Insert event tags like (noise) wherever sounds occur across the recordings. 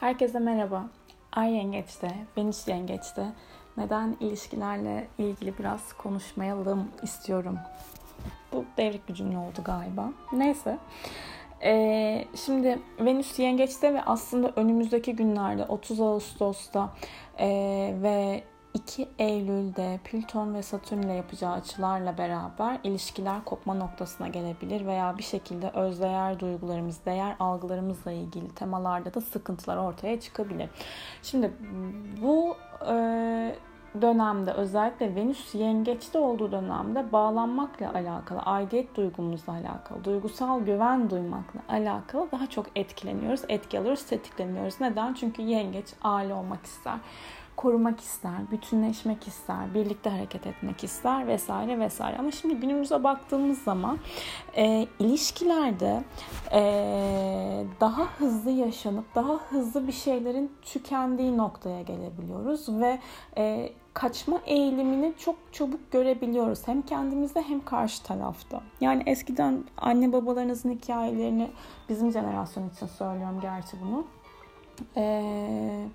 Herkese merhaba. Ay yengeçte, Venüs yengeçte neden ilişkilerle ilgili biraz konuşmayalım istiyorum. Bu devrik bir cümle oldu galiba. Neyse. Ee, şimdi Venüs yengeçte ve aslında önümüzdeki günlerde 30 Ağustos'ta e, ve 2 Eylül'de Plüton ve Satürn ile yapacağı açılarla beraber ilişkiler kopma noktasına gelebilir veya bir şekilde özdeğer duygularımız, değer algılarımızla ilgili temalarda da sıkıntılar ortaya çıkabilir. Şimdi bu e, dönemde özellikle Venüs yengeçte olduğu dönemde bağlanmakla alakalı, aidiyet duygumuzla alakalı, duygusal güven duymakla alakalı daha çok etkileniyoruz, etki alıyoruz, tetikleniyoruz. Neden? Çünkü yengeç aile olmak ister korumak ister, bütünleşmek ister, birlikte hareket etmek ister vesaire vesaire. Ama şimdi günümüze baktığımız zaman e, ilişkilerde e, daha hızlı yaşanıp daha hızlı bir şeylerin tükendiği noktaya gelebiliyoruz ve e, kaçma eğilimini çok çabuk görebiliyoruz. Hem kendimizde hem karşı tarafta. Yani eskiden anne babalarınızın hikayelerini bizim jenerasyon için söylüyorum gerçi bunu. Eee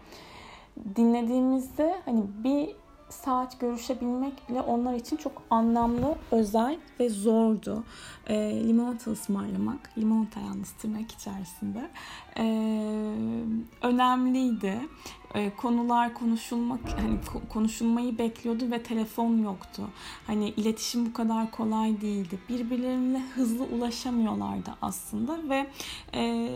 dinlediğimizde hani bir saat görüşebilmek bile onlar için çok anlamlı, özel ve zordu. E, limonata ısmarlamak, limonata yalnız tırnak içerisinde e, önemliydi. E, konular konuşulmak, hani konuşulmayı bekliyordu ve telefon yoktu. Hani iletişim bu kadar kolay değildi. Birbirlerine hızlı ulaşamıyorlardı aslında ve e,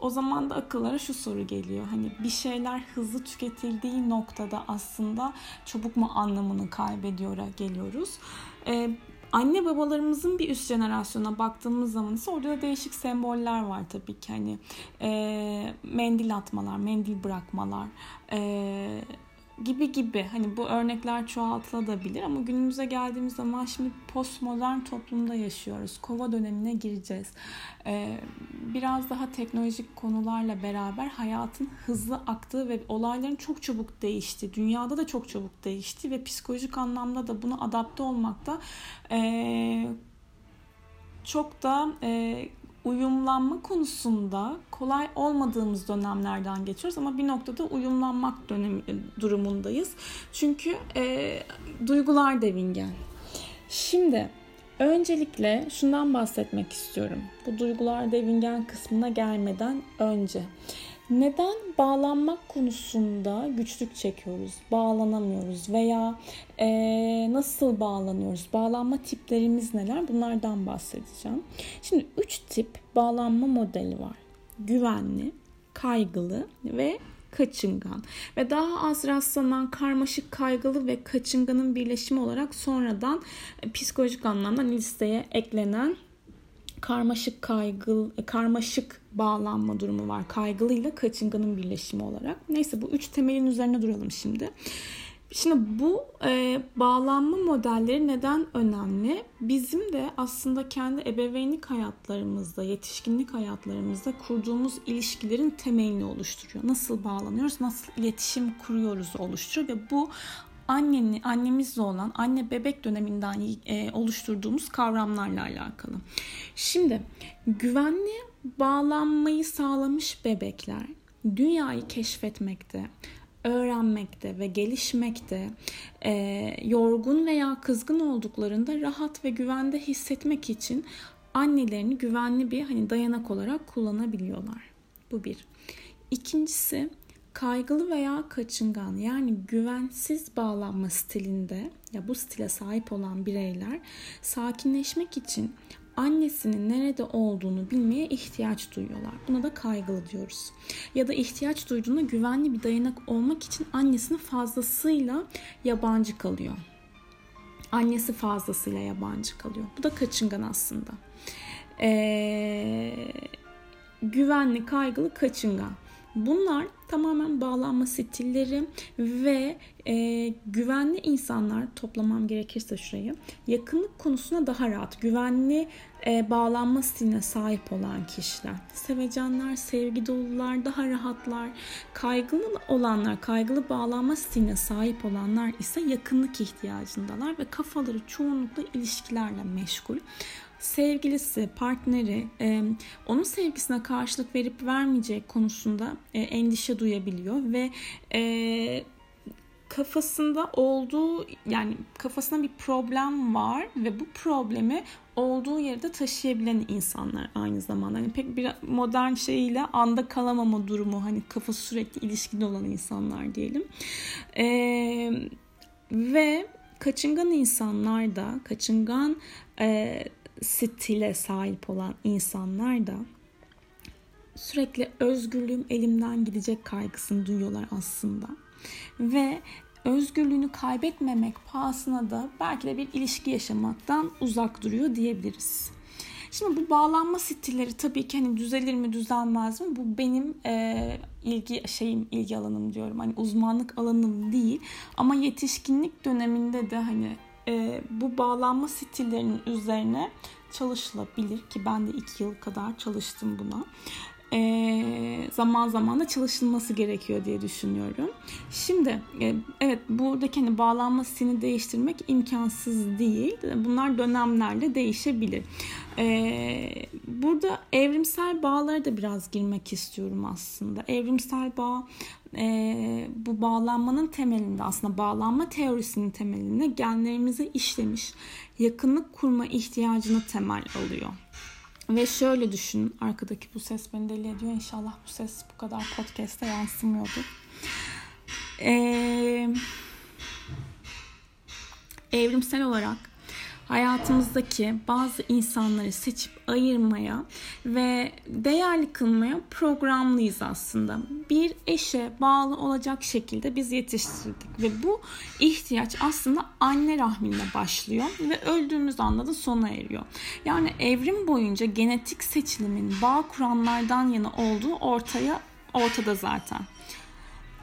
o zaman da akıllara şu soru geliyor. Hani bir şeyler hızlı tüketildiği noktada aslında çabuk mu anlamını kaybediyor geliyoruz. E, anne babalarımızın bir üst jenerasyona baktığımız zaman ise orada da değişik semboller var tabii ki. Hani e, mendil atmalar, mendil bırakmalar, e, gibi gibi hani bu örnekler çoğaltılabilir ama günümüze geldiğimiz zaman şimdi postmodern toplumda yaşıyoruz. Kova dönemine gireceğiz. Ee, biraz daha teknolojik konularla beraber hayatın hızlı aktığı ve olayların çok çabuk değişti. Dünyada da çok çabuk değişti ve psikolojik anlamda da buna adapte olmakta e, çok da e, uyumlanma konusunda kolay olmadığımız dönemlerden geçiyoruz ama bir noktada uyumlanmak dönemi, e, durumundayız. Çünkü e, duygular devingen. Şimdi öncelikle şundan bahsetmek istiyorum. Bu duygular devingen kısmına gelmeden önce. Neden bağlanmak konusunda güçlük çekiyoruz, bağlanamıyoruz veya e, nasıl bağlanıyoruz, bağlanma tiplerimiz neler bunlardan bahsedeceğim. Şimdi üç tip bağlanma modeli var. Güvenli, kaygılı ve kaçıngan ve daha az rastlanan karmaşık kaygılı ve kaçınganın birleşimi olarak sonradan psikolojik anlamda listeye eklenen karmaşık kaygı karmaşık bağlanma durumu var. Kaygılıyla kaçınganın birleşimi olarak. Neyse bu üç temelin üzerine duralım şimdi. Şimdi bu e, bağlanma modelleri neden önemli? Bizim de aslında kendi ebeveynlik hayatlarımızda, yetişkinlik hayatlarımızda kurduğumuz ilişkilerin temelini oluşturuyor. Nasıl bağlanıyoruz, nasıl iletişim kuruyoruz oluşturuyor ve bu annenin annemizle olan anne bebek döneminden e, oluşturduğumuz kavramlarla alakalı. Şimdi güvenli bağlanmayı sağlamış bebekler dünyayı keşfetmekte, öğrenmekte ve gelişmekte, e, yorgun veya kızgın olduklarında rahat ve güvende hissetmek için annelerini güvenli bir hani dayanak olarak kullanabiliyorlar. Bu bir. İkincisi kaygılı veya kaçıngan yani güvensiz bağlanma stilinde ya bu stile sahip olan bireyler sakinleşmek için annesinin nerede olduğunu bilmeye ihtiyaç duyuyorlar. Buna da kaygılı diyoruz. Ya da ihtiyaç duyduğunda güvenli bir dayanak olmak için annesinin fazlasıyla yabancı kalıyor. Annesi fazlasıyla yabancı kalıyor. Bu da kaçıngan aslında. Ee, güvenli, kaygılı, kaçıngan. Bunlar tamamen bağlanma stilleri ve e, güvenli insanlar toplamam gerekirse şurayı yakınlık konusuna daha rahat güvenli e, bağlanma stiline sahip olan kişiler. Sevecenler sevgi dolular daha rahatlar kaygılı olanlar kaygılı bağlanma stiline sahip olanlar ise yakınlık ihtiyacındalar ve kafaları çoğunlukla ilişkilerle meşgul sevgilisi, partneri e, onun sevgisine karşılık verip vermeyecek konusunda e, endişe duyabiliyor ve e, kafasında olduğu yani kafasında bir problem var ve bu problemi olduğu yerde taşıyabilen insanlar aynı zamanda. Hani pek bir modern şeyiyle anda kalamama durumu hani kafası sürekli ilişkide olan insanlar diyelim. Ee, ve kaçıngan insanlar da kaçıngan e, stile sahip olan insanlar da sürekli özgürlüğüm elimden gidecek kaygısını duyuyorlar aslında. Ve özgürlüğünü kaybetmemek pahasına da belki de bir ilişki yaşamaktan uzak duruyor diyebiliriz. Şimdi bu bağlanma stilleri tabii ki hani düzelir mi düzelmez mi bu benim e, ilgi şeyim ilgi alanım diyorum hani uzmanlık alanım değil ama yetişkinlik döneminde de hani e, bu bağlanma stillerinin üzerine çalışılabilir ki ben de iki yıl kadar çalıştım buna e, zaman zaman da çalışılması gerekiyor diye düşünüyorum. Şimdi e, evet buradaki hani bağlanma stilini değiştirmek imkansız değil. Bunlar dönemlerle değişebilir. E, burada evrimsel bağlara da biraz girmek istiyorum aslında. Evrimsel bağ e, bu bağlanmanın temelinde aslında bağlanma teorisinin temelinde genlerimize işlemiş yakınlık kurma ihtiyacını temel alıyor. Ve şöyle düşün, arkadaki bu ses beni deli ediyor. İnşallah bu ses bu kadar podcast'te yansımıyordur. Ee, evrimsel olarak hayatımızdaki bazı insanları seçip ayırmaya ve değerli kılmaya programlıyız aslında. Bir eşe bağlı olacak şekilde biz yetiştirdik ve bu ihtiyaç aslında anne rahminde başlıyor ve öldüğümüz anda da sona eriyor. Yani evrim boyunca genetik seçilimin bağ kuranlardan yana olduğu ortaya ortada zaten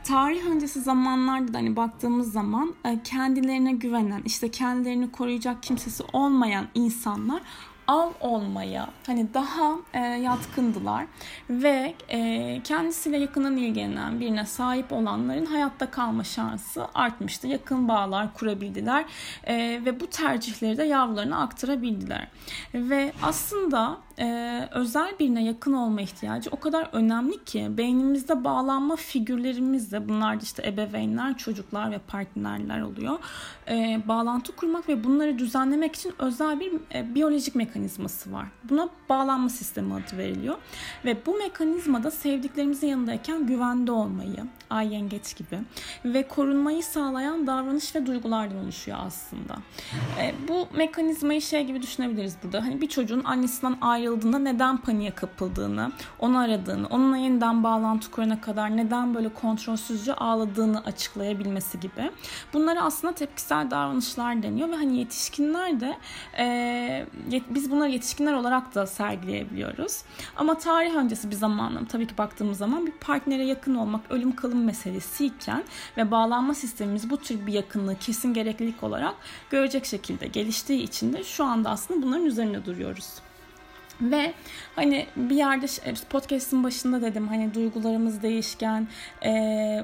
tarih öncesi zamanlarda da hani baktığımız zaman e, kendilerine güvenen, işte kendilerini koruyacak kimsesi olmayan insanlar av olmaya hani daha e, yatkındılar ve e, kendisiyle yakından ilgilenen birine sahip olanların hayatta kalma şansı artmıştı. Yakın bağlar kurabildiler e, ve bu tercihleri de yavrularına aktarabildiler. Ve aslında e, özel birine yakın olma ihtiyacı o kadar önemli ki beynimizde bağlanma figürlerimizle bunlar da işte ebeveynler, çocuklar ve partnerler oluyor. E, bağlantı kurmak ve bunları düzenlemek için özel bir e, biyolojik mekanizması var. Buna bağlanma sistemi adı veriliyor. Ve bu mekanizmada sevdiklerimizin yanındayken güvende olmayı, ay yengeç gibi ve korunmayı sağlayan davranış ve duygulardan oluşuyor aslında. E, bu mekanizmayı şey gibi düşünebiliriz burada. Hani bir çocuğun annesinden ayrı ayrıldığında neden paniğe kapıldığını, onu aradığını, onunla yeniden bağlantı kurana kadar neden böyle kontrolsüzce ağladığını açıklayabilmesi gibi. Bunları aslında tepkisel davranışlar deniyor ve hani yetişkinler de e, yet, biz bunları yetişkinler olarak da sergileyebiliyoruz. Ama tarih öncesi bir zamanım tabii ki baktığımız zaman bir partnere yakın olmak ölüm kalım meselesiyken ve bağlanma sistemimiz bu tür bir yakınlığı kesin gereklilik olarak görecek şekilde geliştiği için de şu anda aslında bunların üzerine duruyoruz. Ve hani bir yerde podcast'ın başında dedim hani duygularımız değişken, e,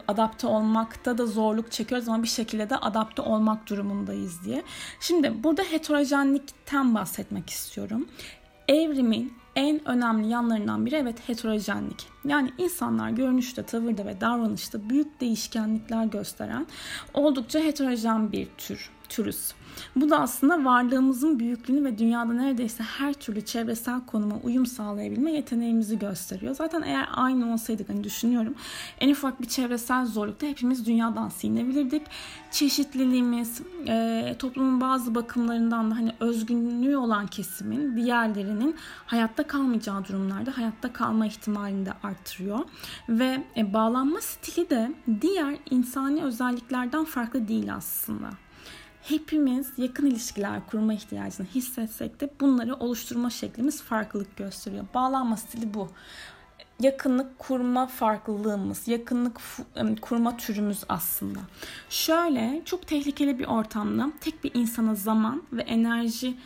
adapte olmakta da zorluk çekiyoruz ama bir şekilde de adapte olmak durumundayız diye. Şimdi burada heterojenlikten bahsetmek istiyorum. Evrimin en önemli yanlarından biri evet heterojenlik. Yani insanlar görünüşte, tavırda ve davranışta büyük değişkenlikler gösteren oldukça heterojen bir tür, türüz. Bu da aslında varlığımızın büyüklüğünü ve dünyada neredeyse her türlü çevresel konuma uyum sağlayabilme yeteneğimizi gösteriyor. Zaten eğer aynı olsaydık hani düşünüyorum en ufak bir çevresel zorlukta hepimiz dünyadan silinebilirdik. Çeşitliliğimiz, e, toplumun bazı bakımlarından da hani özgünlüğü olan kesimin diğerlerinin hayatta kalmayacağı durumlarda hayatta kalma ihtimalini de arttırıyor. Ve e, bağlanma stili de diğer insani özelliklerden farklı değil aslında hepimiz yakın ilişkiler kurma ihtiyacını hissetsek de bunları oluşturma şeklimiz farklılık gösteriyor. Bağlanma stili bu. Yakınlık kurma farklılığımız, yakınlık kurma türümüz aslında. Şöyle çok tehlikeli bir ortamda tek bir insana zaman ve enerji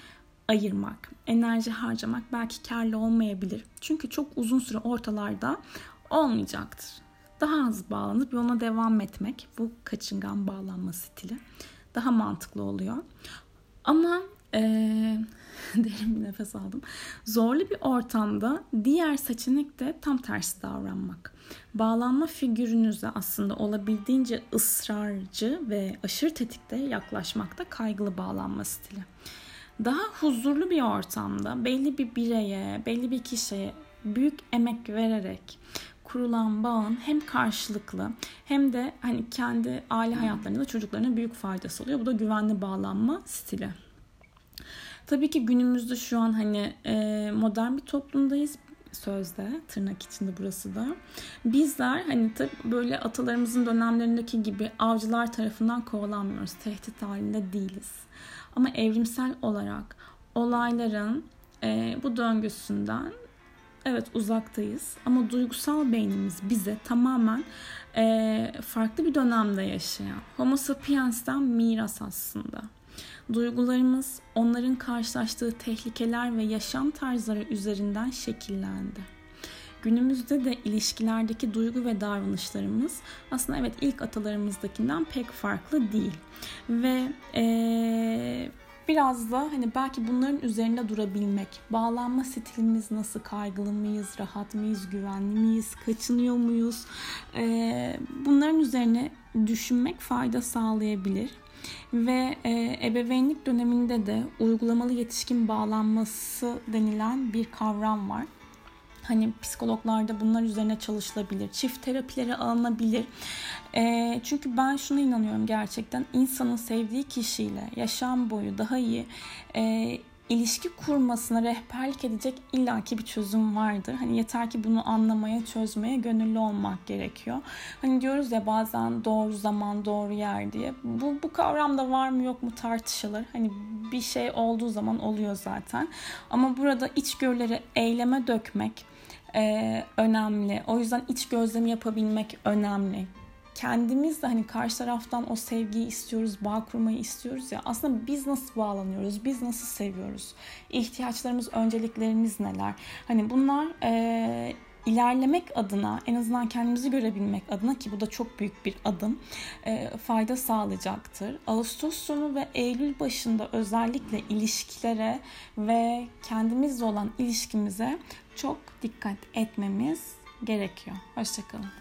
ayırmak, enerji harcamak belki karlı olmayabilir. Çünkü çok uzun süre ortalarda olmayacaktır. Daha az bağlanıp yoluna devam etmek bu kaçıngan bağlanma stili daha mantıklı oluyor. Ama Ee, (laughs) derin bir nefes aldım. Zorlu bir ortamda diğer seçenek de tam tersi davranmak. Bağlanma figürünüze aslında olabildiğince ısrarcı ve aşırı tetikte yaklaşmakta kaygılı bağlanma stili. Daha huzurlu bir ortamda belli bir bireye, belli bir kişiye büyük emek vererek kurulan bağın hem karşılıklı hem de hani kendi aile hayatlarında çocuklarına büyük faydası oluyor. Bu da güvenli bağlanma stili. Tabii ki günümüzde şu an hani e, modern bir toplumdayız sözde tırnak içinde burası da. Bizler hani tabii böyle atalarımızın dönemlerindeki gibi avcılar tarafından kovalanmıyoruz. Tehdit halinde değiliz. Ama evrimsel olarak olayların e, bu döngüsünden evet uzaktayız ama duygusal beynimiz bize tamamen e, farklı bir dönemde yaşayan Homo sapiens'ten miras aslında. Duygularımız onların karşılaştığı tehlikeler ve yaşam tarzları üzerinden şekillendi. Günümüzde de ilişkilerdeki duygu ve davranışlarımız aslında evet ilk atalarımızdakinden pek farklı değil. Ve ee, biraz da hani belki bunların üzerinde durabilmek, bağlanma stilimiz nasıl, kaygılı mıyız, rahat mıyız, güvenli miyiz, kaçınıyor muyuz, ee, bunların üzerine düşünmek fayda sağlayabilir. Ve e, ebeveynlik döneminde de uygulamalı yetişkin bağlanması denilen bir kavram var. Hani psikologlarda bunlar üzerine çalışılabilir. Çift terapileri alınabilir. E, çünkü ben şuna inanıyorum gerçekten. insanın sevdiği kişiyle yaşam boyu daha iyi e, ilişki kurmasına rehberlik edecek illaki bir çözüm vardır. Hani yeter ki bunu anlamaya, çözmeye gönüllü olmak gerekiyor. Hani diyoruz ya bazen doğru zaman, doğru yer diye. Bu, bu kavramda var mı yok mu tartışılır. Hani bir şey olduğu zaman oluyor zaten. Ama burada içgörüleri eyleme dökmek e, önemli. O yüzden iç gözlemi yapabilmek önemli kendimiz de hani karşı taraftan o sevgiyi istiyoruz, bağ kurmayı istiyoruz ya. Aslında biz nasıl bağlanıyoruz, biz nasıl seviyoruz, ihtiyaçlarımız, önceliklerimiz neler? Hani bunlar e, ilerlemek adına, en azından kendimizi görebilmek adına ki bu da çok büyük bir adım, e, fayda sağlayacaktır. Ağustos sonu ve Eylül başında özellikle ilişkilere ve kendimizle olan ilişkimize çok dikkat etmemiz gerekiyor. Hoşçakalın.